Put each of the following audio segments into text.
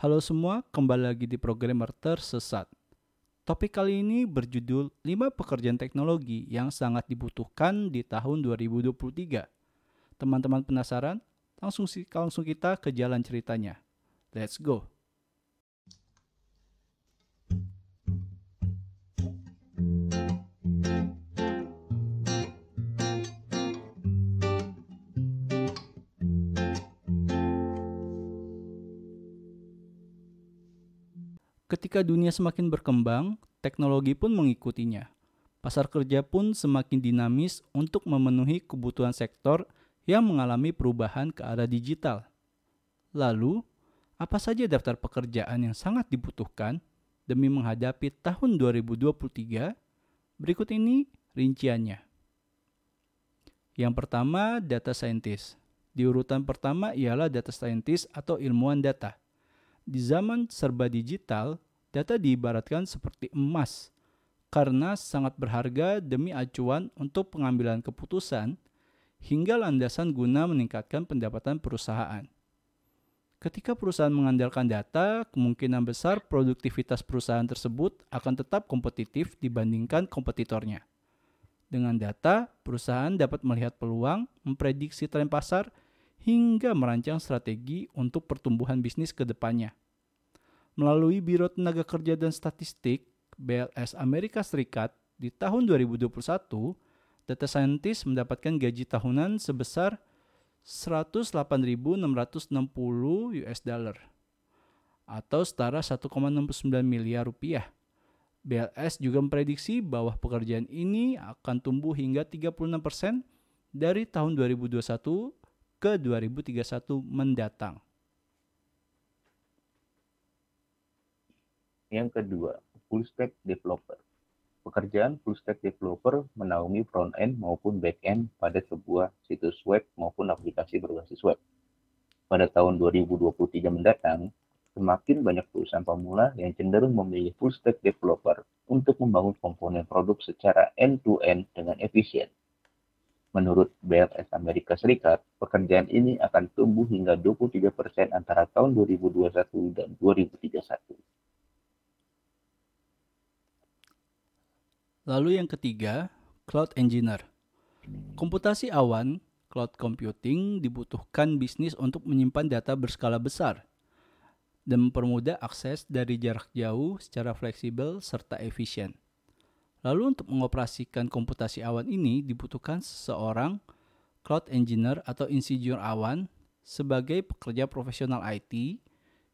Halo semua, kembali lagi di Programmer Tersesat. Topik kali ini berjudul 5 pekerjaan teknologi yang sangat dibutuhkan di tahun 2023. Teman-teman penasaran? Langsung, langsung kita ke jalan ceritanya. Let's go! Ketika dunia semakin berkembang, teknologi pun mengikutinya. Pasar kerja pun semakin dinamis untuk memenuhi kebutuhan sektor yang mengalami perubahan ke arah digital. Lalu, apa saja daftar pekerjaan yang sangat dibutuhkan demi menghadapi tahun 2023? Berikut ini rinciannya. Yang pertama, data scientist. Di urutan pertama ialah data scientist atau ilmuwan data. Di zaman serba digital, data diibaratkan seperti emas karena sangat berharga demi acuan untuk pengambilan keputusan hingga landasan guna meningkatkan pendapatan perusahaan. Ketika perusahaan mengandalkan data, kemungkinan besar produktivitas perusahaan tersebut akan tetap kompetitif dibandingkan kompetitornya. Dengan data, perusahaan dapat melihat peluang, memprediksi tren pasar, hingga merancang strategi untuk pertumbuhan bisnis ke depannya. Melalui Biro Tenaga Kerja dan Statistik BLS Amerika Serikat di tahun 2021, data scientist mendapatkan gaji tahunan sebesar 108.660 US dollar atau setara 1,69 miliar rupiah. BLS juga memprediksi bahwa pekerjaan ini akan tumbuh hingga 36% dari tahun 2021 ke 2031 mendatang. Yang kedua, full stack developer. Pekerjaan full stack developer menaungi front end maupun back end pada sebuah situs web maupun aplikasi berbasis web. Pada tahun 2023 mendatang, semakin banyak perusahaan pemula yang cenderung memilih full stack developer untuk membangun komponen produk secara end-to-end -end dengan efisien. Menurut BLS Amerika Serikat, pekerjaan ini akan tumbuh hingga 23% antara tahun 2021 dan 2031. Lalu yang ketiga, cloud engineer. Komputasi awan, cloud computing dibutuhkan bisnis untuk menyimpan data berskala besar dan mempermudah akses dari jarak jauh secara fleksibel serta efisien. Lalu untuk mengoperasikan komputasi awan ini dibutuhkan seseorang cloud engineer atau insinyur awan sebagai pekerja profesional IT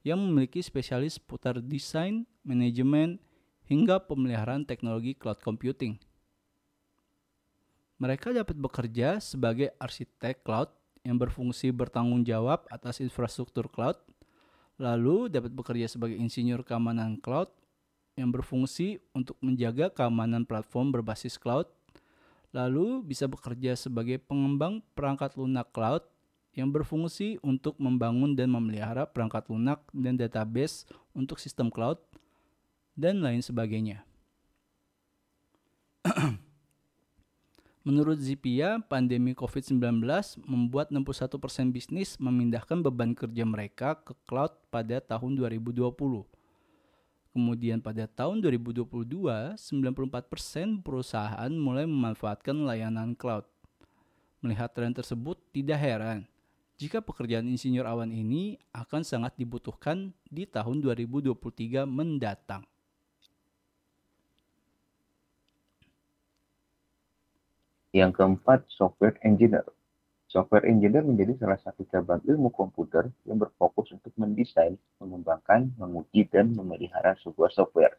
yang memiliki spesialis seputar desain, manajemen, hingga pemeliharaan teknologi cloud computing. Mereka dapat bekerja sebagai arsitek cloud yang berfungsi bertanggung jawab atas infrastruktur cloud, lalu dapat bekerja sebagai insinyur keamanan cloud yang berfungsi untuk menjaga keamanan platform berbasis cloud, lalu bisa bekerja sebagai pengembang perangkat lunak cloud yang berfungsi untuk membangun dan memelihara perangkat lunak dan database untuk sistem cloud, dan lain sebagainya. Menurut Zipia, pandemi COVID-19 membuat 61% bisnis memindahkan beban kerja mereka ke cloud pada tahun 2020 Kemudian pada tahun 2022, 94% perusahaan mulai memanfaatkan layanan cloud. Melihat tren tersebut, tidak heran jika pekerjaan insinyur awan ini akan sangat dibutuhkan di tahun 2023 mendatang. Yang keempat, software engineer. Software engineer menjadi salah satu cabang ilmu komputer yang berfokus untuk mendesain, mengembangkan, menguji, dan memelihara sebuah software.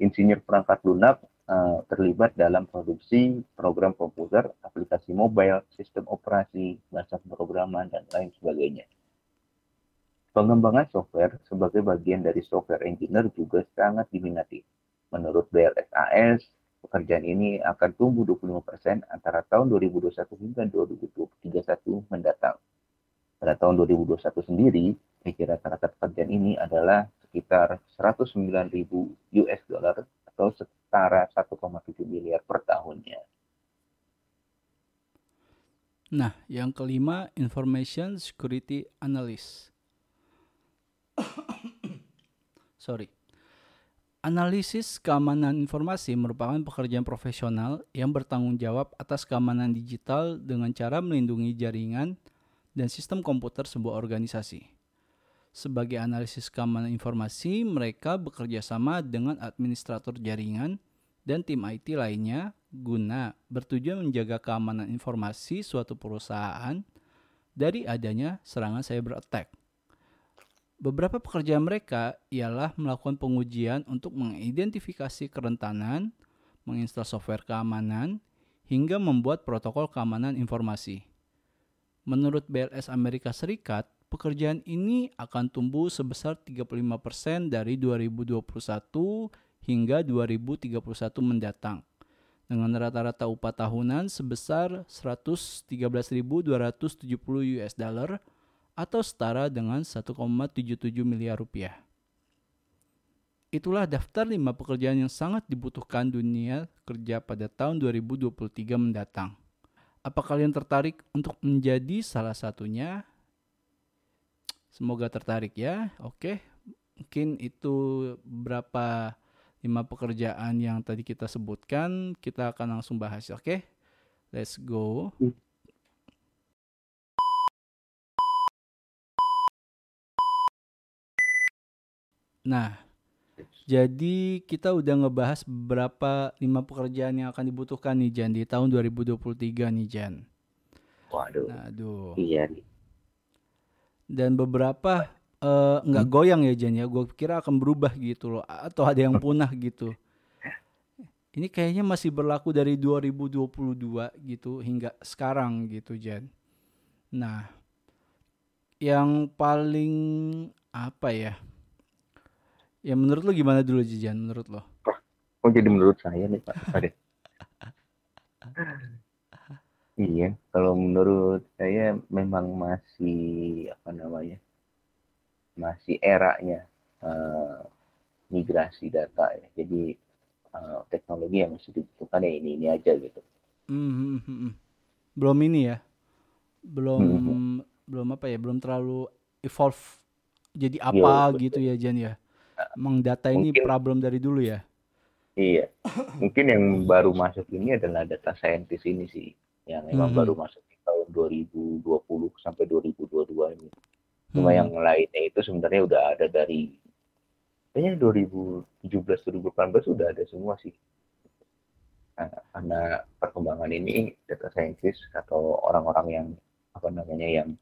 Insinyur perangkat lunak uh, terlibat dalam produksi program komputer, aplikasi mobile, sistem operasi, bahasa pemrograman, dan lain sebagainya. Pengembangan software sebagai bagian dari software engineer juga sangat diminati. Menurut BLSAS, pekerjaan ini akan tumbuh 25% antara tahun 2021 hingga 2031 mendatang. Pada tahun 2021 sendiri, kira rata-rata pekerjaan ini adalah sekitar 109.000 US dollar atau setara 1,7 miliar per tahunnya. Nah, yang kelima, Information Security Analyst. sorry. Analisis keamanan informasi merupakan pekerjaan profesional yang bertanggung jawab atas keamanan digital dengan cara melindungi jaringan dan sistem komputer sebuah organisasi. Sebagai analisis keamanan informasi, mereka bekerja sama dengan administrator jaringan dan tim IT lainnya guna bertujuan menjaga keamanan informasi suatu perusahaan dari adanya serangan cyber attack. Beberapa pekerjaan mereka ialah melakukan pengujian untuk mengidentifikasi kerentanan, menginstal software keamanan, hingga membuat protokol keamanan informasi. Menurut BLS Amerika Serikat, pekerjaan ini akan tumbuh sebesar 35% dari 2021 hingga 2031 mendatang dengan rata-rata upah tahunan sebesar 113.270 US dollar atau setara dengan 1,77 miliar rupiah. Itulah daftar 5 pekerjaan yang sangat dibutuhkan dunia kerja pada tahun 2023 mendatang. Apa kalian tertarik untuk menjadi salah satunya? Semoga tertarik ya. Oke, mungkin itu beberapa lima pekerjaan yang tadi kita sebutkan. Kita akan langsung bahas. Oke, let's go. Nah, jadi kita udah ngebahas beberapa lima pekerjaan yang akan dibutuhkan nih Jan di tahun 2023 nih Jan. Waduh. Nah, aduh. Iya nih. Dan beberapa eh, nggak goyang ya Jan ya. Gue kira akan berubah gitu loh atau ada yang punah gitu. Ini kayaknya masih berlaku dari 2022 gitu hingga sekarang gitu Jan. Nah, yang paling apa ya? Ya menurut lo gimana dulu Jijan menurut lo? Kok jadi menurut saya nih Pak? Oke. Iya, kalau menurut saya memang masih apa namanya, masih eranya eh, migrasi data ya. Jadi eh, teknologi yang masih dibutuhkan ya ini ini aja gitu. Hmm, hmm. Belum ini ya. Belum Hmm. belum apa ya? Belum terlalu evolve jadi apa betul. gitu ya Jan ya. Emang data ini Mungkin problem dari dulu ya. iya. Mungkin yang baru masuk ini adalah data scientist ini sih, yang memang Mhm. baru masuk di tahun 2020 sampai 2022 ini. Cuma Hmm. yang lainnya itu sebenarnya udah ada dari kayaknya 2017 2018 sudah ada semua sih. Nah, karena perkembangan ini data scientist atau orang-orang yang apa namanya yang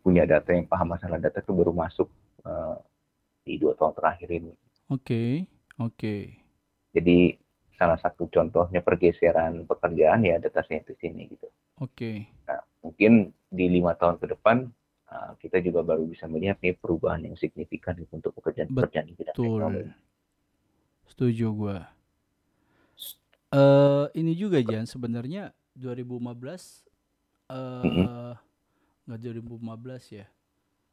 punya data yang paham masalah data itu baru masuk eh, di dua tahun terakhir ini. Oke, oke. Jadi salah satu contohnya pergeseran pekerjaan ya data scientist ini gitu. Oke. Nah, mungkin di lima tahun ke depan uh, kita juga baru bisa melihat nih perubahan yang signifikan gitu untuk pekerjaan-pekerjaan di bidang Betul. teknologi. Setuju gua. Eh ini juga Jan sebenarnya 2015 eh nggak 2015 ya.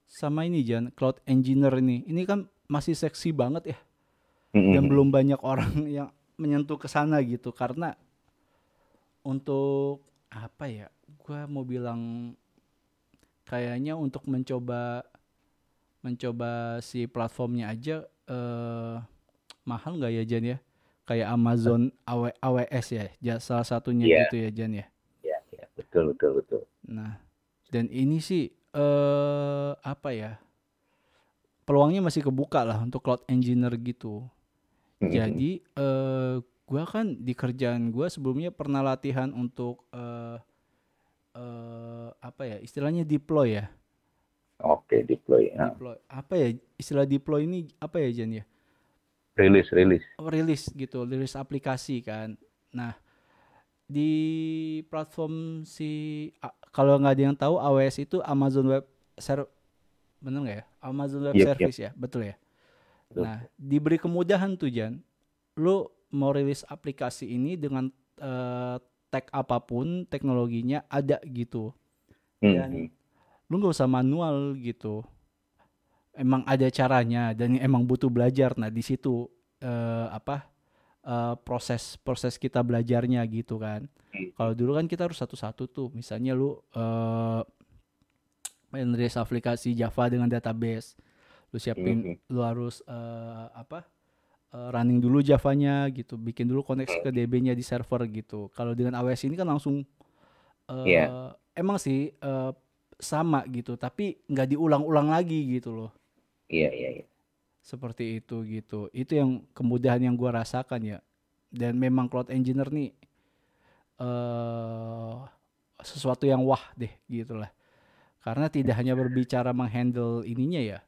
Sama ini Jan, cloud engineer ini. Ini kan masih seksi banget ya dan Mm-mm. belum banyak orang yang menyentuh ke sana gitu karena untuk apa ya? Gua mau bilang kayaknya untuk mencoba mencoba si platformnya aja eh mahal nggak ya Jan ya? Kayak Amazon AW, AWS ya, ja- salah satunya Iya. gitu ya Jan ya. Ya, ya, betul, betul, betul. Nah, dan ini sih eh apa ya? Peluangnya masih kebuka lah untuk cloud engineer gitu. Mm-mm. Jadi eh gua kan di kerjaan gua sebelumnya pernah latihan untuk eh eh apa ya? Istilahnya deploy ya. Oke, deploy. Nah, Deploy. Apa ya? Istilah deploy ini apa ya Jan ya? rilis, rilis. Oh, rilis gitu, rilis aplikasi kan. Nah, di platform si kalau nggak ada yang tahu AWS itu Amazon Web Ser bener nggak ya? Amazon Web Yep, yep. Service ya, betul ya. Betul. Nah, diberi kemudahan tuh Jan, lu mau rilis aplikasi ini dengan eh, tag apa pun teknologinya ada gitu. Dan Mm-mm. lu nggak usah manual gitu. Emang ada caranya dan emang butuh belajar. Nah di situ eh, apa eh, proses proses kita belajarnya gitu kan. Hmm. Kalau dulu kan kita harus satu-satu tuh. Misalnya lu eh menulis aplikasi Java dengan database, lu siapin lu harus uh, apa uh, running dulu Javanya gitu bikin dulu koneksi ke DB-nya di server gitu kalau dengan AWS ini kan langsung uh, yeah. emang sih uh, sama gitu tapi nggak diulang-ulang lagi gitu loh iya yeah, iya yeah, yeah. Seperti itu gitu. Itu yang kemudahan yang gua rasakan ya. Dan memang cloud engineer nih uh, sesuatu yang wah deh gitulah karena tidak hanya berbicara menghandle ininya ya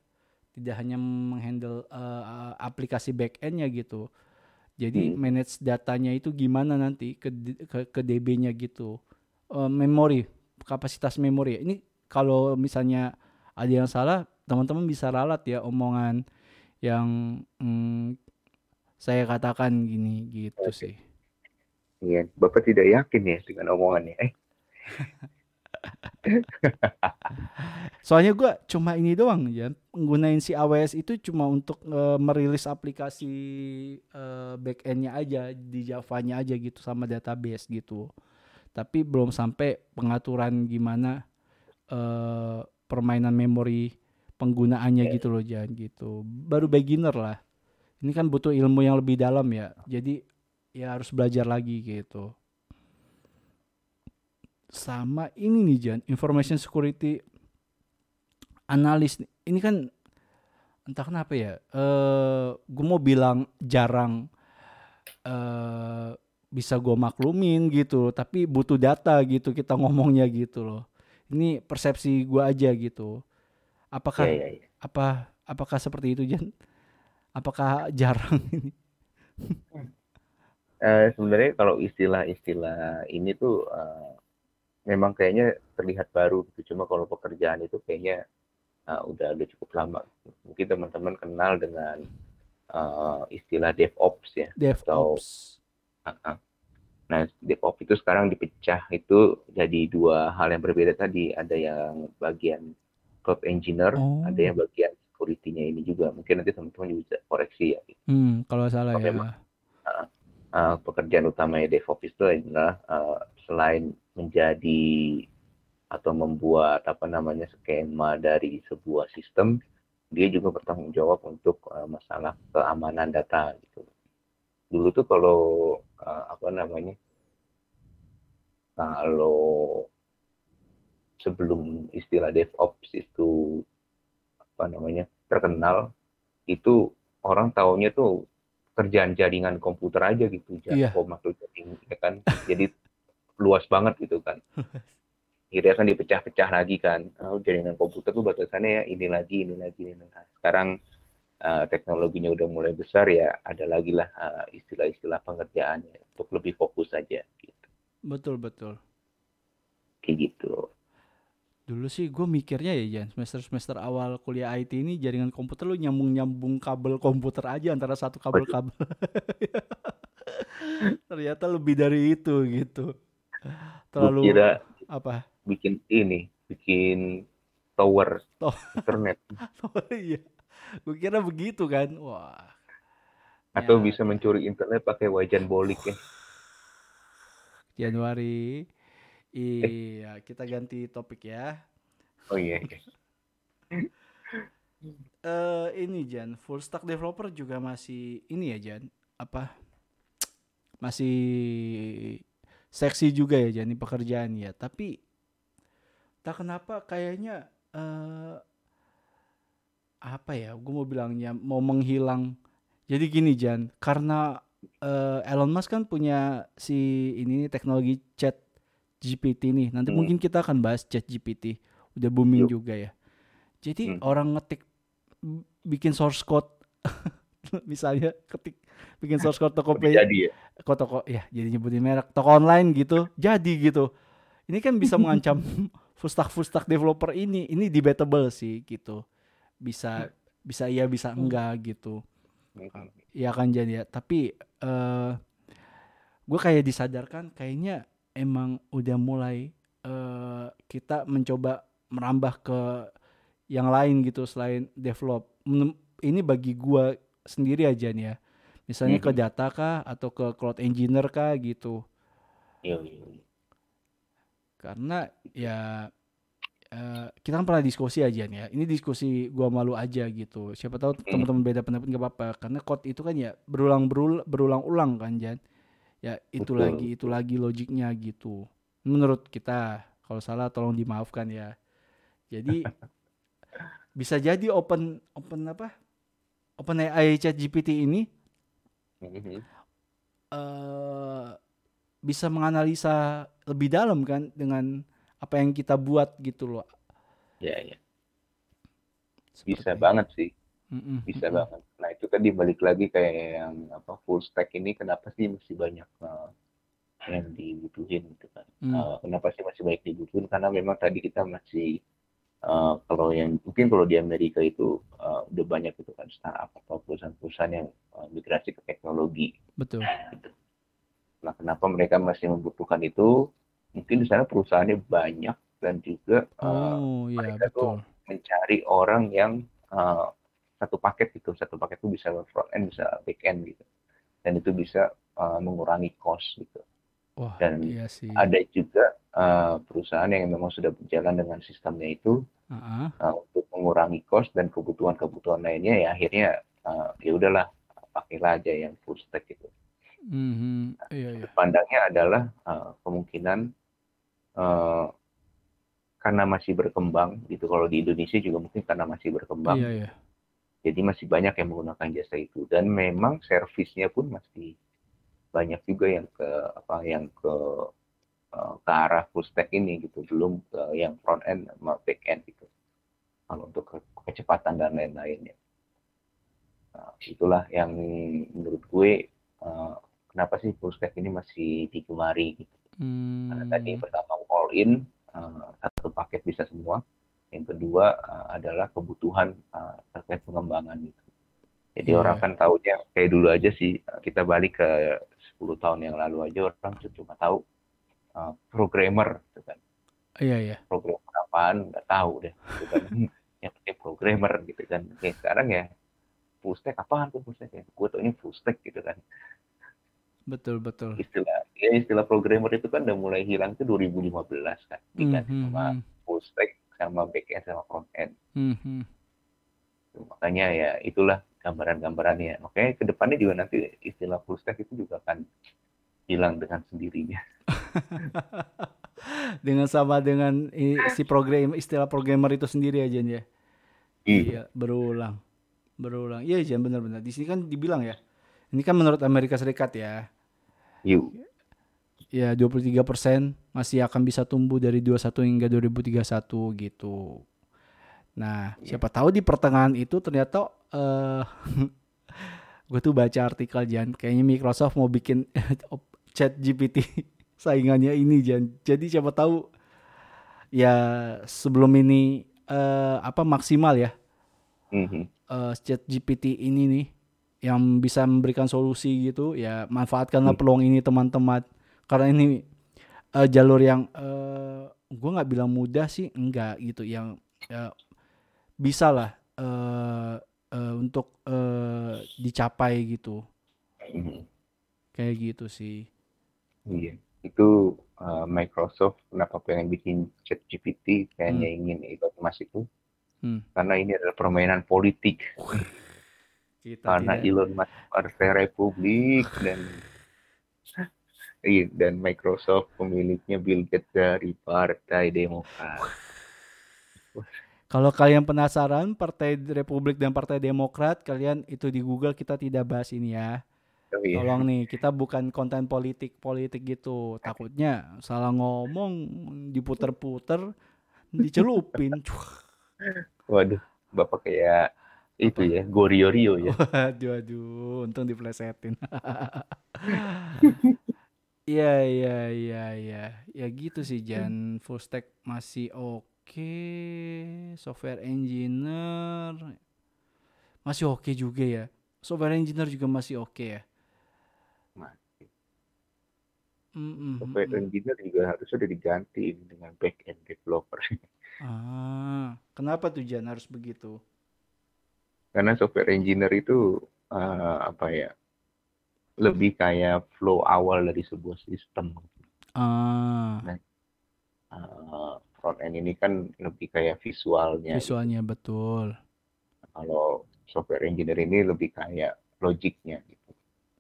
tidak hanya menghandle uh, aplikasi backendnya gitu. Jadi hmm. manage datanya itu gimana nanti ke ke, ke DB-nya gitu. Uh, memori kapasitas memori. Ini kalau misalnya ada yang salah teman-teman bisa ralat ya omongan yang hmm, saya katakan gini gitu Oke. sih Iya, Bapak tidak yakin ya dengan omongannya. Eh, Soalnya gue cuma ini doang ya, menggunain si AWS itu cuma untuk uh, merilis aplikasi uh, backendnya aja di Java-nya aja gitu sama database gitu. Tapi belum sampai pengaturan gimana uh, permainan memori penggunaannya gitu loh jangan gitu. Baru beginner lah. Ini kan butuh ilmu yang lebih dalam ya. Jadi ya harus belajar lagi gitu sama ini nih Jan information security analis ini kan entah kenapa ya uh, eh, gue mau bilang jarang uh, bisa gue maklumin gitu tapi butuh data gitu kita ngomongnya gitu loh ini persepsi gue aja gitu apakah yeah, yeah, yeah. apa apakah seperti itu Jan apakah jarang ini uh, sebenarnya kalau istilah-istilah ini tuh uh, memang kayaknya terlihat baru gitu. Cuma kalau pekerjaan itu kayaknya uh, udah udah cukup lama. Mungkin teman-teman kenal dengan uh, istilah DevOps ya. DevOps. Atau, uh, uh. Nah, DevOps itu sekarang dipecah itu jadi dua hal yang berbeda tadi. Ada yang bagian cloud engineer, oh. ada yang bagian security-nya ini juga. Mungkin nanti teman-teman bisa koreksi ya. Gitu. Hmm, kalau salah ya. Memang, uh, uh, pekerjaan utamanya DevOps itu adalah uh, selain menjadi atau membuat apa namanya skema dari sebuah sistem, dia juga bertanggung jawab untuk uh, masalah keamanan data gitu. Dulu tuh kalau uh, apa namanya kalau sebelum istilah DevOps itu apa namanya terkenal itu orang tahunya tuh kerjaan jaringan komputer aja gitu, iya. atau jaring, ya kan. Jadi luas banget gitu kan. Akhirnya kan dipecah-pecah lagi kan. Oh, jaringan komputer tuh batasannya ya ini lagi, ini lagi, ini lagi. Nah, sekarang uh, teknologinya udah mulai besar ya, ada lagi lah uh, istilah-istilah pengerjaannya untuk lebih fokus aja gitu. Betul betul. Kayak gitu. Dulu sih gue mikirnya ya Jan, semester-semester awal kuliah IT ini jaringan komputer lu nyambung-nyambung kabel komputer aja antara satu kabel-kabel. Ternyata lebih dari itu gitu. Terlalu kira apa? bikin ini bikin tower oh. internet. Oh, iya. Gue kira begitu kan? Wah. Atau ya. bisa mencuri internet pakai wajan bolik ya. Januari iya kita ganti topik ya. Oh iya, iya. uh, ini Jan full stack developer juga masih ini ya Jan apa masih seksi juga ya jadi pekerjaan ya tapi tak kenapa kayaknya uh, apa ya gue mau bilangnya mau menghilang. Jadi gini Jan karena uh, Elon Musk kan punya si ini teknologi chat GPT nih. Nanti hmm. mungkin kita akan bahas chat GPT udah booming Yuk. juga ya. Jadi hmm. orang ngetik bikin source code misalnya ketik bikin source code Tokopedia. jadi ya? Kok toko ya jadi nyebutin merek. Toko online gitu jadi gitu. Ini kan bisa mengancam stack developer ini. Ini debatable sih gitu. Bisa bisa iya bisa enggak gitu. Ya kan jadi ya. Tapi uh, eh, gue kayak disadarkan kayaknya emang udah mulai uh, kita mencoba merambah ke yang lain gitu selain develop ini bagi gue sendiri aja nih ya misalnya hmm. ke data kah atau ke cloud engineer kah gitu iya, iya, iya. karena ya eh, kita kan pernah diskusi aja nih ya. Ini diskusi gua malu aja gitu. Siapa tahu Hmm. teman-teman beda pendapat nggak apa-apa karena code itu kan ya berulang berul berulang-ulang kan Jan. Ya itu Betul. lagi itu lagi logiknya gitu. Menurut kita kalau salah tolong dimaafkan ya. Jadi bisa jadi open open apa? Open AI chat GPT ini eh bisa menganalisa lebih dalam kan dengan apa yang kita buat gitu loh. Ya, ya. Seperti- Bisa banget sih. Mm-mm, bisa banget. Nah itu kan dibalik lagi kayak yang apa full stack ini kenapa sih masih banyak uh, yang dibutuhin gitu kan? Hmm. Uh, kenapa sih masih banyak dibutuhin? Karena memang tadi kita masih uh, kalau yang mungkin kalau di Amerika itu uh, udah banyak gitu kan startup atau perusahaan-perusahaan yang uh, migrasi ke teknologi. Betul. Nah kenapa mereka masih membutuhkan itu? Mungkin di sana perusahaannya banyak dan juga uh, Oh iya mereka tuh betul. mencari orang yang uh, satu paket gitu satu paket itu bisa front end bisa back end gitu dan itu bisa uh, mengurangi cost gitu Wah dan iya sih. ada juga uh, perusahaan yang memang sudah berjalan dengan sistemnya itu Ah, uh, untuk mengurangi cost dan kebutuhan-kebutuhan lainnya ya akhirnya uh, ya udahlah pakailah aja yang full stack gitu mhm, Iya iya. pandangnya adalah uh, kemungkinan uh, karena masih berkembang gitu kalau di Indonesia juga mungkin karena masih berkembang Iya iya. Jadi masih banyak yang menggunakan jasa itu dan memang servisnya pun masih banyak juga yang ke apa yang ke eh, ke arah full stack ini gitu belum ke yang front end sama back end gitu. Kalau untuk ke- kecepatan dan lain-lainnya. Nah, itulah yang menurut gue eh, kenapa sih full stack ini masih digemari gitu. Karena tadi Hmm, pertama all in eh, satu paket bisa semua. Yang kedua eh, adalah kebutuhan eh, terkait pengembangan gitu. Jadi Iya. orang kan taunya kayak dulu aja sih eh, kita balik ke 10 tahun yang lalu aja orang cuma tahu eh, programmer gitu kan. Iya iya. Programmer apaan nggak tahu deh gitu kan. yang penting programmer gitu kan. Oke, sekarang ya full stack apaan tuh full stack ya? Gue taunya full stack gitu kan. Betul betul. Istilah ya istilah programmer itu kan udah mulai hilang tuh 2015 kan. Diganti Mhm, sama mhm, full stack sama back end sama front end. mhm. Makanya ya itulah gambaran-gambarannya. Oke, ke depannya juga nanti istilah full stack itu juga akan hilang dengan sendirinya. Dengan sama dengan si program istilah programmer itu sendiri aja ya. Iya, berulang. Berulang. Iya, Jan benar-benar. Di sini kan dibilang ya. Ini kan menurut Amerika Serikat ya. Yuk. Ya, 23% masih akan bisa tumbuh dari 21 hingga 2031 gitu. Nah, Iya. siapa tahu di pertengahan itu ternyata eh gue tuh baca artikel Jan, kayaknya Microsoft mau bikin chat GPT saingannya ini Jan. Jadi siapa tahu ya sebelum ini eh apa maksimal ya Mhm. eh, chat GPT ini nih yang bisa memberikan solusi gitu ya manfaatkanlah Hmm. peluang ini teman-teman karena ini eh, jalur yang eh gue nggak bilang mudah sih enggak gitu. Yang ya, bisa lah eh, eh, untuk eh, dicapai gitu. Kayak gitu sih. Iya. Itu uh, Microsoft kenapa pengen bikin chat GPT kayaknya ingin Elon Musk itu. Hmm. karena ini adalah permainan politik. Kita karena tidak Elon Musk Partai Republik dan iya dan Microsoft pemiliknya Bill Gates dari Partai Demokrat. kalau kalian penasaran Partai Republik dan Partai Demokrat kalian itu di Google kita tidak bahas ini ya Oh, iya. Tolong nih, kita bukan konten politik-politik gitu. Takutnya salah ngomong, diputer-puter, dicelupin. Waduh, Bapak kayak itu ya, Gorio Rio ya. Aduh, aduh, untung diplesetin. Iya, iya, iya, iya. Ya gitu sih, Jan. Full stack masih oke. Software engineer masih oke juga ya. Software engineer juga masih oke ya. Masih. Mm, mm, Software mm. engineer juga harus sudah diganti ini dengan back end developer. Ah, kenapa tuh Jan harus begitu? Karena software engineer itu eh, apa ya? Lebih kayak flow awal dari sebuah sistem. Ah, Eh, front end ini kan lebih kayak visualnya. Visualnya betul. Kalau software engineer ini lebih kayak logiknya gitu.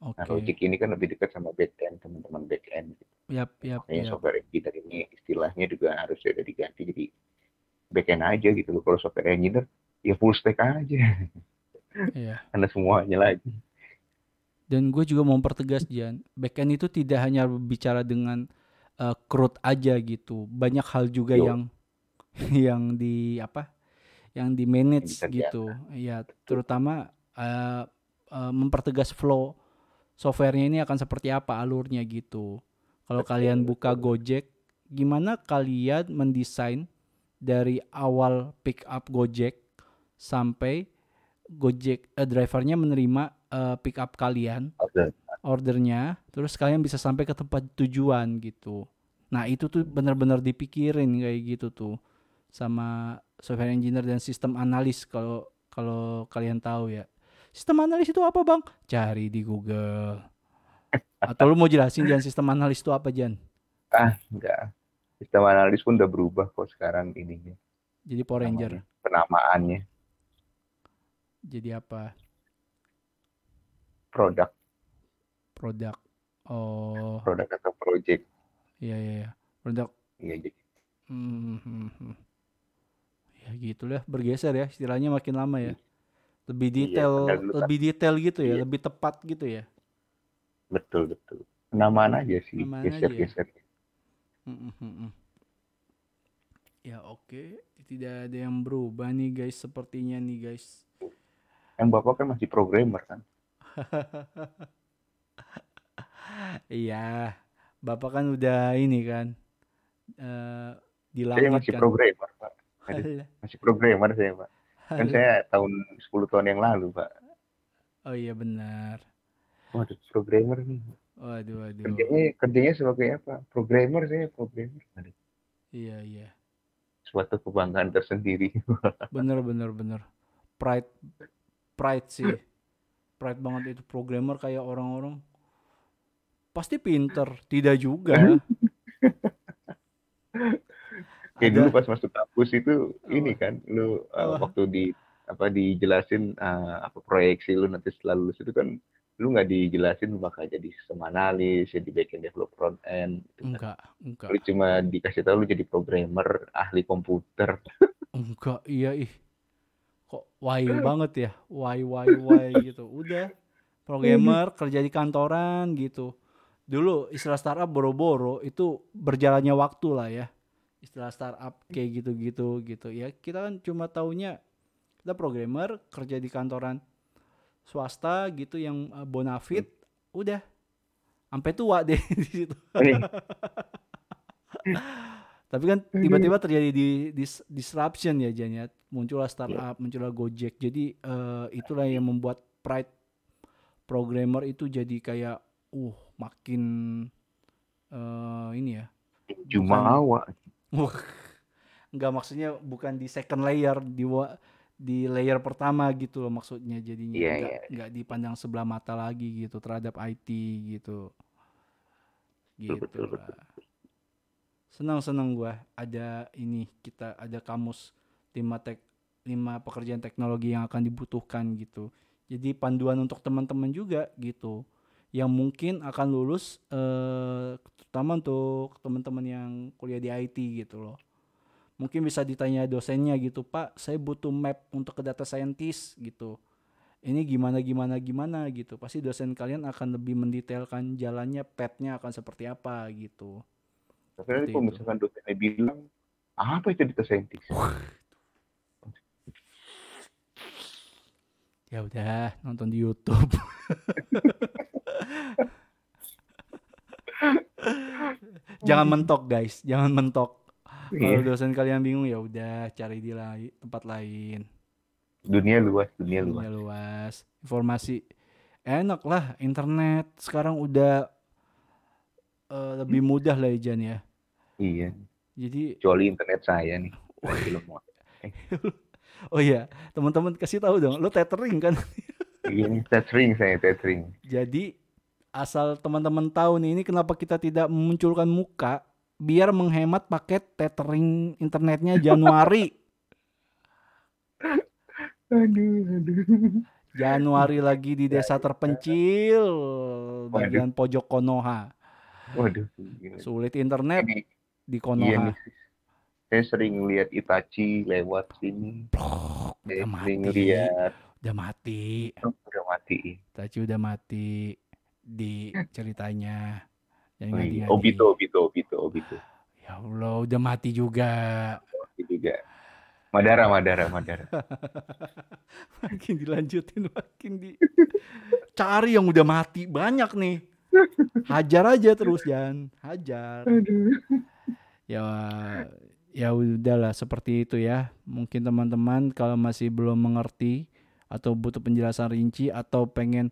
Oke. Nah, logik ini kan lebih dekat sama back end, teman-teman back end. Gitu. Yap, yap, Makanya yap. software engineer ini istilahnya juga harus sudah diganti jadi back end aja gitu loh. Kalau software engineer ya full stack aja. Iya. Karena semuanya lagi. Dan gue juga mau pertegas Jan, backend itu tidak hanya bicara dengan uh, CRUD aja gitu. Banyak hal juga Yo. yang yang di apa? Yang di manage Yang gitu. Ya, terutama uh, uh, mempertegas flow softwarenya ini akan seperti apa alurnya gitu. Kalau kalian buka. Gojek, gimana kalian mendesain dari awal pick up Gojek sampai Gojek eh, drivernya menerima eh, pick up kalian Oke. ordernya, terus kalian bisa sampai ke tempat tujuan gitu. Nah itu tuh benar-benar dipikirin kayak gitu tuh sama software engineer dan sistem analis kalau kalau kalian tahu ya. Sistem analis itu apa bang? Cari di Google. Atau lu mau jelasin Jan sistem analis itu apa Jan? Enggak. Sistem analis pun udah berubah kok sekarang ininya. Jadi Power Ranger. Penamaannya Jadi apa? Produk, Produk. Oh, produk atau project. iya iya. iya. Produk. Iya, jadi Hmm, hmm, hmm. Ya gitulah bergeser ya istilahnya makin lama ya. Lebih Iya, detail, kan- lebih detail gitu ya, Iya. lebih tepat gitu ya. betul betul. Penamaan aja sih, Penamaan aja ya. geser-geser. Hmm, hmm, hmm. Ya oke, tidak ada yang berubah nih guys sepertinya nih guys. Yang bapak kan masih programmer kan? Iya, bapak kan udah ini kan eh di Saya masih kan. programmer pak, Aduh. Alah, masih programmer saya pak. Kan alah. saya tahun 10 tahun yang lalu pak. Oh iya benar. Waduh, programmer nih. Waduh waduh. Kerjanya kerjanya sebagai apa? Programmer saya programmer. Aduh, Iya iya. suatu kebanggaan tersendiri. Bener bener bener. Pride pride sih. Pride banget itu programmer kayak orang-orang pasti pinter, tidak juga. Kayak Ada- dulu pas masuk kampus itu ini kan, lu uh, waktu di apa dijelasin uh, apa proyeksi lu nanti setelah lulus itu kan lu nggak dijelasin lu bakal jadi sistem analis, jadi backend developer front end. gitu kan. Enggak, enggak. Lu cuma dikasih tahu lu jadi programmer, ahli komputer. Enggak, iya ih. Why banget ya? Why why why gitu. Udah programmer kerja di kantoran gitu. Dulu istilah startup boro-boro itu berjalannya waktu lah ya. Istilah startup kayak gitu-gitu gitu. Ya kita kan cuma taunya kita programmer kerja di kantoran swasta gitu yang eh, bonafit udah sampai tua deh di situ. Tapi kan tiba-tiba terjadi di dis- disruption ya Jan ya. Muncullah startup, muncullah Gojek. Jadi eh, itulah yang membuat pride programmer itu jadi kayak uh makin eh, ini ya. Jumawa. Wah, Enggak maksudnya bukan di second layer di di layer pertama gitu loh maksudnya jadinya Iya, enggak iya. enggak dipandang sebelah mata lagi gitu terhadap IT gitu. Gitu betul, lah. Senang-senang gua ada ini kita ada kamus lima tek lima pekerjaan teknologi yang akan dibutuhkan gitu. Jadi panduan untuk teman-teman juga gitu yang mungkin akan lulus eh, terutama untuk teman-teman yang kuliah di IT gitu loh. Mungkin bisa ditanya dosennya gitu, Pak, saya butuh map untuk ke data scientist gitu. Ini gimana gimana gimana gitu. Pasti dosen kalian akan lebih mendetailkan jalannya, path-nya akan seperti apa gitu. Tapi kalau misalkan dosennya bilang, apa itu data scientist? Ya udah, nonton di YouTube. jangan mentok guys, jangan mentok. Kalau Iya. dosen kalian bingung ya udah cari di lai- tempat lain. Dunia luas, dunia luas. Dunia luas. Informasi enak lah internet sekarang udah eh, lebih mudah lah ya Jan ya. Iya. Jadi Kecuali internet saya nih. Mau. oh iya, teman-teman kasih tahu dong, lo tethering kan? Iya, tethering saya, tethering. Jadi asal teman-teman tahu nih ini kenapa kita tidak memunculkan muka biar menghemat paket tethering internetnya Januari. Aduh, aduh. Januari lagi di desa terpencil bagian pojok Konoha. Waduh. Sulit internet Ini, di iya Konoha. nih. Saya sering lihat Itachi lewat sini. Plok, Saya udah sering mati. lihat Udah mati. udah mati. Tachi udah mati di ceritanya. Yang Oh, iya. Obito, Obito, Obito, Obito. Ya Allah, udah mati juga. Mati juga. Madara, Madara, Madara. makin dilanjutin, makin di cari yang udah mati banyak nih. Hajar aja terus Jan, hajar. Aduh. Ya ya udahlah seperti itu ya. Mungkin teman-teman kalau masih belum mengerti atau butuh penjelasan rinci atau pengen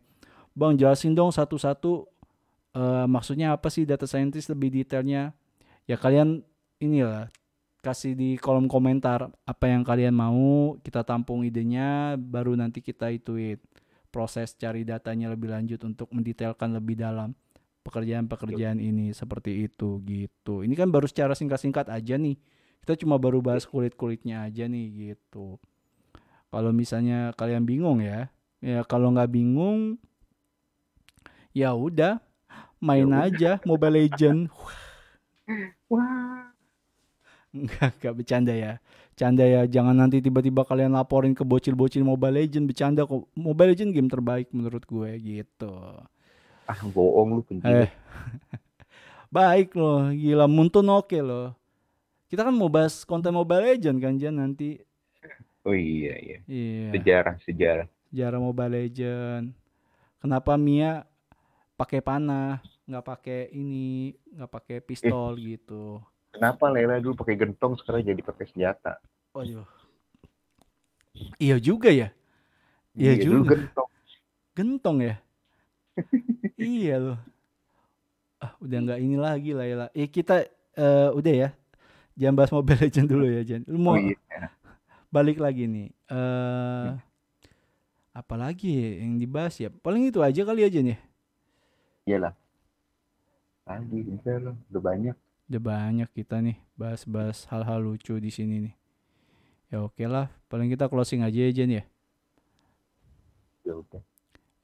Bang jelasin dong satu-satu eh, maksudnya apa sih data scientist lebih detailnya. Ya kalian inilah kasih di kolom komentar apa yang kalian mau, kita tampung idenya baru nanti kita ituin proses cari datanya lebih lanjut untuk mendetailkan lebih dalam pekerjaan-pekerjaan ini seperti itu gitu. Ini kan baru secara singkat-singkat aja nih. Kita cuma baru bahas kulit-kulitnya aja nih gitu. Kalau misalnya kalian bingung ya, ya kalau nggak bingung, ya udah main Ya udah. aja Mobile Legend. Wah. Enggak, enggak bercanda ya. Canda ya, jangan nanti tiba-tiba kalian laporin ke bocil-bocil Mobile Legend bercanda kok. Mobile Legend game terbaik menurut gue gitu. Ah, bohong lu penjilat. Eh. Baik loh, gila Muntun oke loh. Kita kan mau bahas konten Mobile Legend kan Jan nanti. Oh iya, iya. Iya, Sejarah, sejarah. sejarah Mobile Legend. Kenapa Mia pakai panah, nggak pakai ini, nggak pakai pistol gitu. Kenapa Lela dulu pakai gentong sekarang jadi pakai senjata? Waduh. Iya juga ya. Iya dulu juga. gentong. Gentong ya? iya loh. Ah, udah nggak ini lagi lah ya. Eh kita eh, udah ya. Jangan bahas Mobile Legend dulu ya, Jan. Lu mau Oh iya. balik lagi nih. Eh apa lagi ya yang dibahas ya? Paling itu aja kali aja nih. Iyalah. Lagi. Udah banyak. Udah banyak kita nih bahas-bahas hal-hal lucu di sini nih. Ya oke lah, paling kita closing aja ya Jan ya. Ya udah.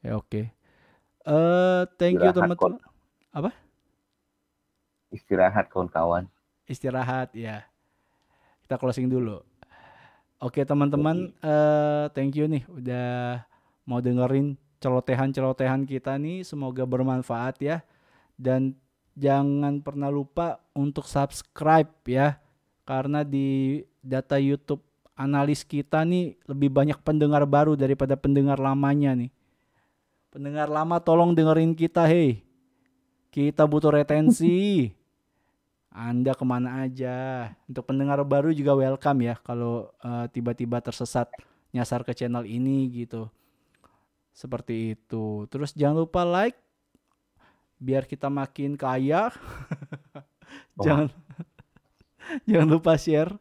Ya oke. Eh thank you teman-teman. Istirahat kawan-kawan. istirahat ya. Kita closing dulu. Oke teman-teman, eh thank you nih udah mau dengerin celotehan-celotehan kita nih. Semoga bermanfaat ya. Dan jangan pernah lupa untuk subscribe ya. Karena di data YouTube analis kita nih lebih banyak pendengar baru daripada pendengar lamanya nih. Pendengar lama tolong dengerin kita hei. Kita butuh retensi. Anda ke mana aja. Untuk pendengar baru juga welcome ya kalau eh, tiba-tiba tersesat nyasar ke channel ini gitu. Seperti itu. Terus jangan lupa like biar kita makin kaya. Wah. jangan jangan lupa share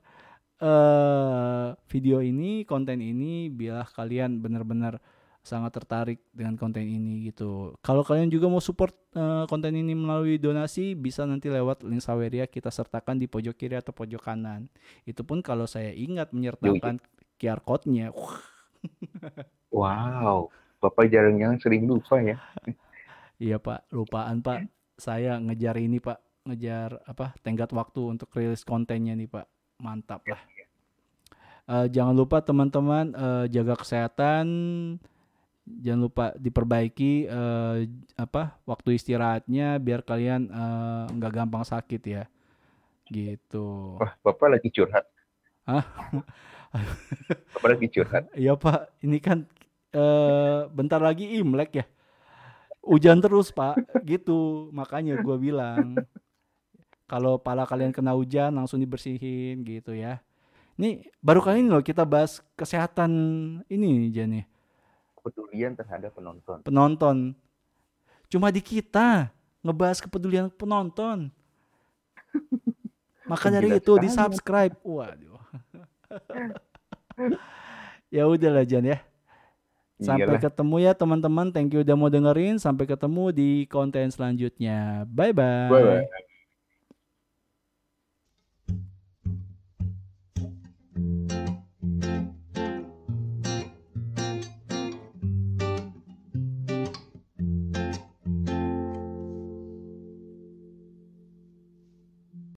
eh video ini, konten ini biar kalian benar-benar sangat tertarik dengan konten ini gitu. Kalau kalian juga mau support eh, konten ini melalui donasi bisa nanti lewat link Saweria kita sertakan di pojok kiri atau pojok kanan. Itu pun kalau saya ingat menyertakan QR code-nya. Wow. Bapak jarang-jarang sering lupa ya. Iya Pak, lupaan Pak. Saya ngejar ini Pak, ngejar apa? Tenggat waktu untuk rilis kontennya nih Pak. Mantap lah. Eh, jangan lupa teman-teman eh, jaga kesehatan. Jangan lupa diperbaiki eh, apa waktu istirahatnya biar kalian nggak gampang sakit ya. Gitu. Wah, Bapak lagi curhat. Hah? Bapak lagi curhat. Iya Pak, ini kan eh bentar lagi Imlek ya. Hujan terus Pak, gitu. Makanya gua bilang kalau pala kalian kena hujan langsung dibersihin gitu ya. Ini baru kali ini loh kita bahas kesehatan ini Jan ya. Kepedulian terhadap penonton. penonton. Cuma di kita ngebahas kepedulian penonton. Maka dari itu di subscribe. Waduh. ya udahlah Jan ya. Sampai Iyalah. ketemu ya teman-teman. Thank you udah mau dengerin. Sampai ketemu di konten selanjutnya. Bye bye. Bye-bye.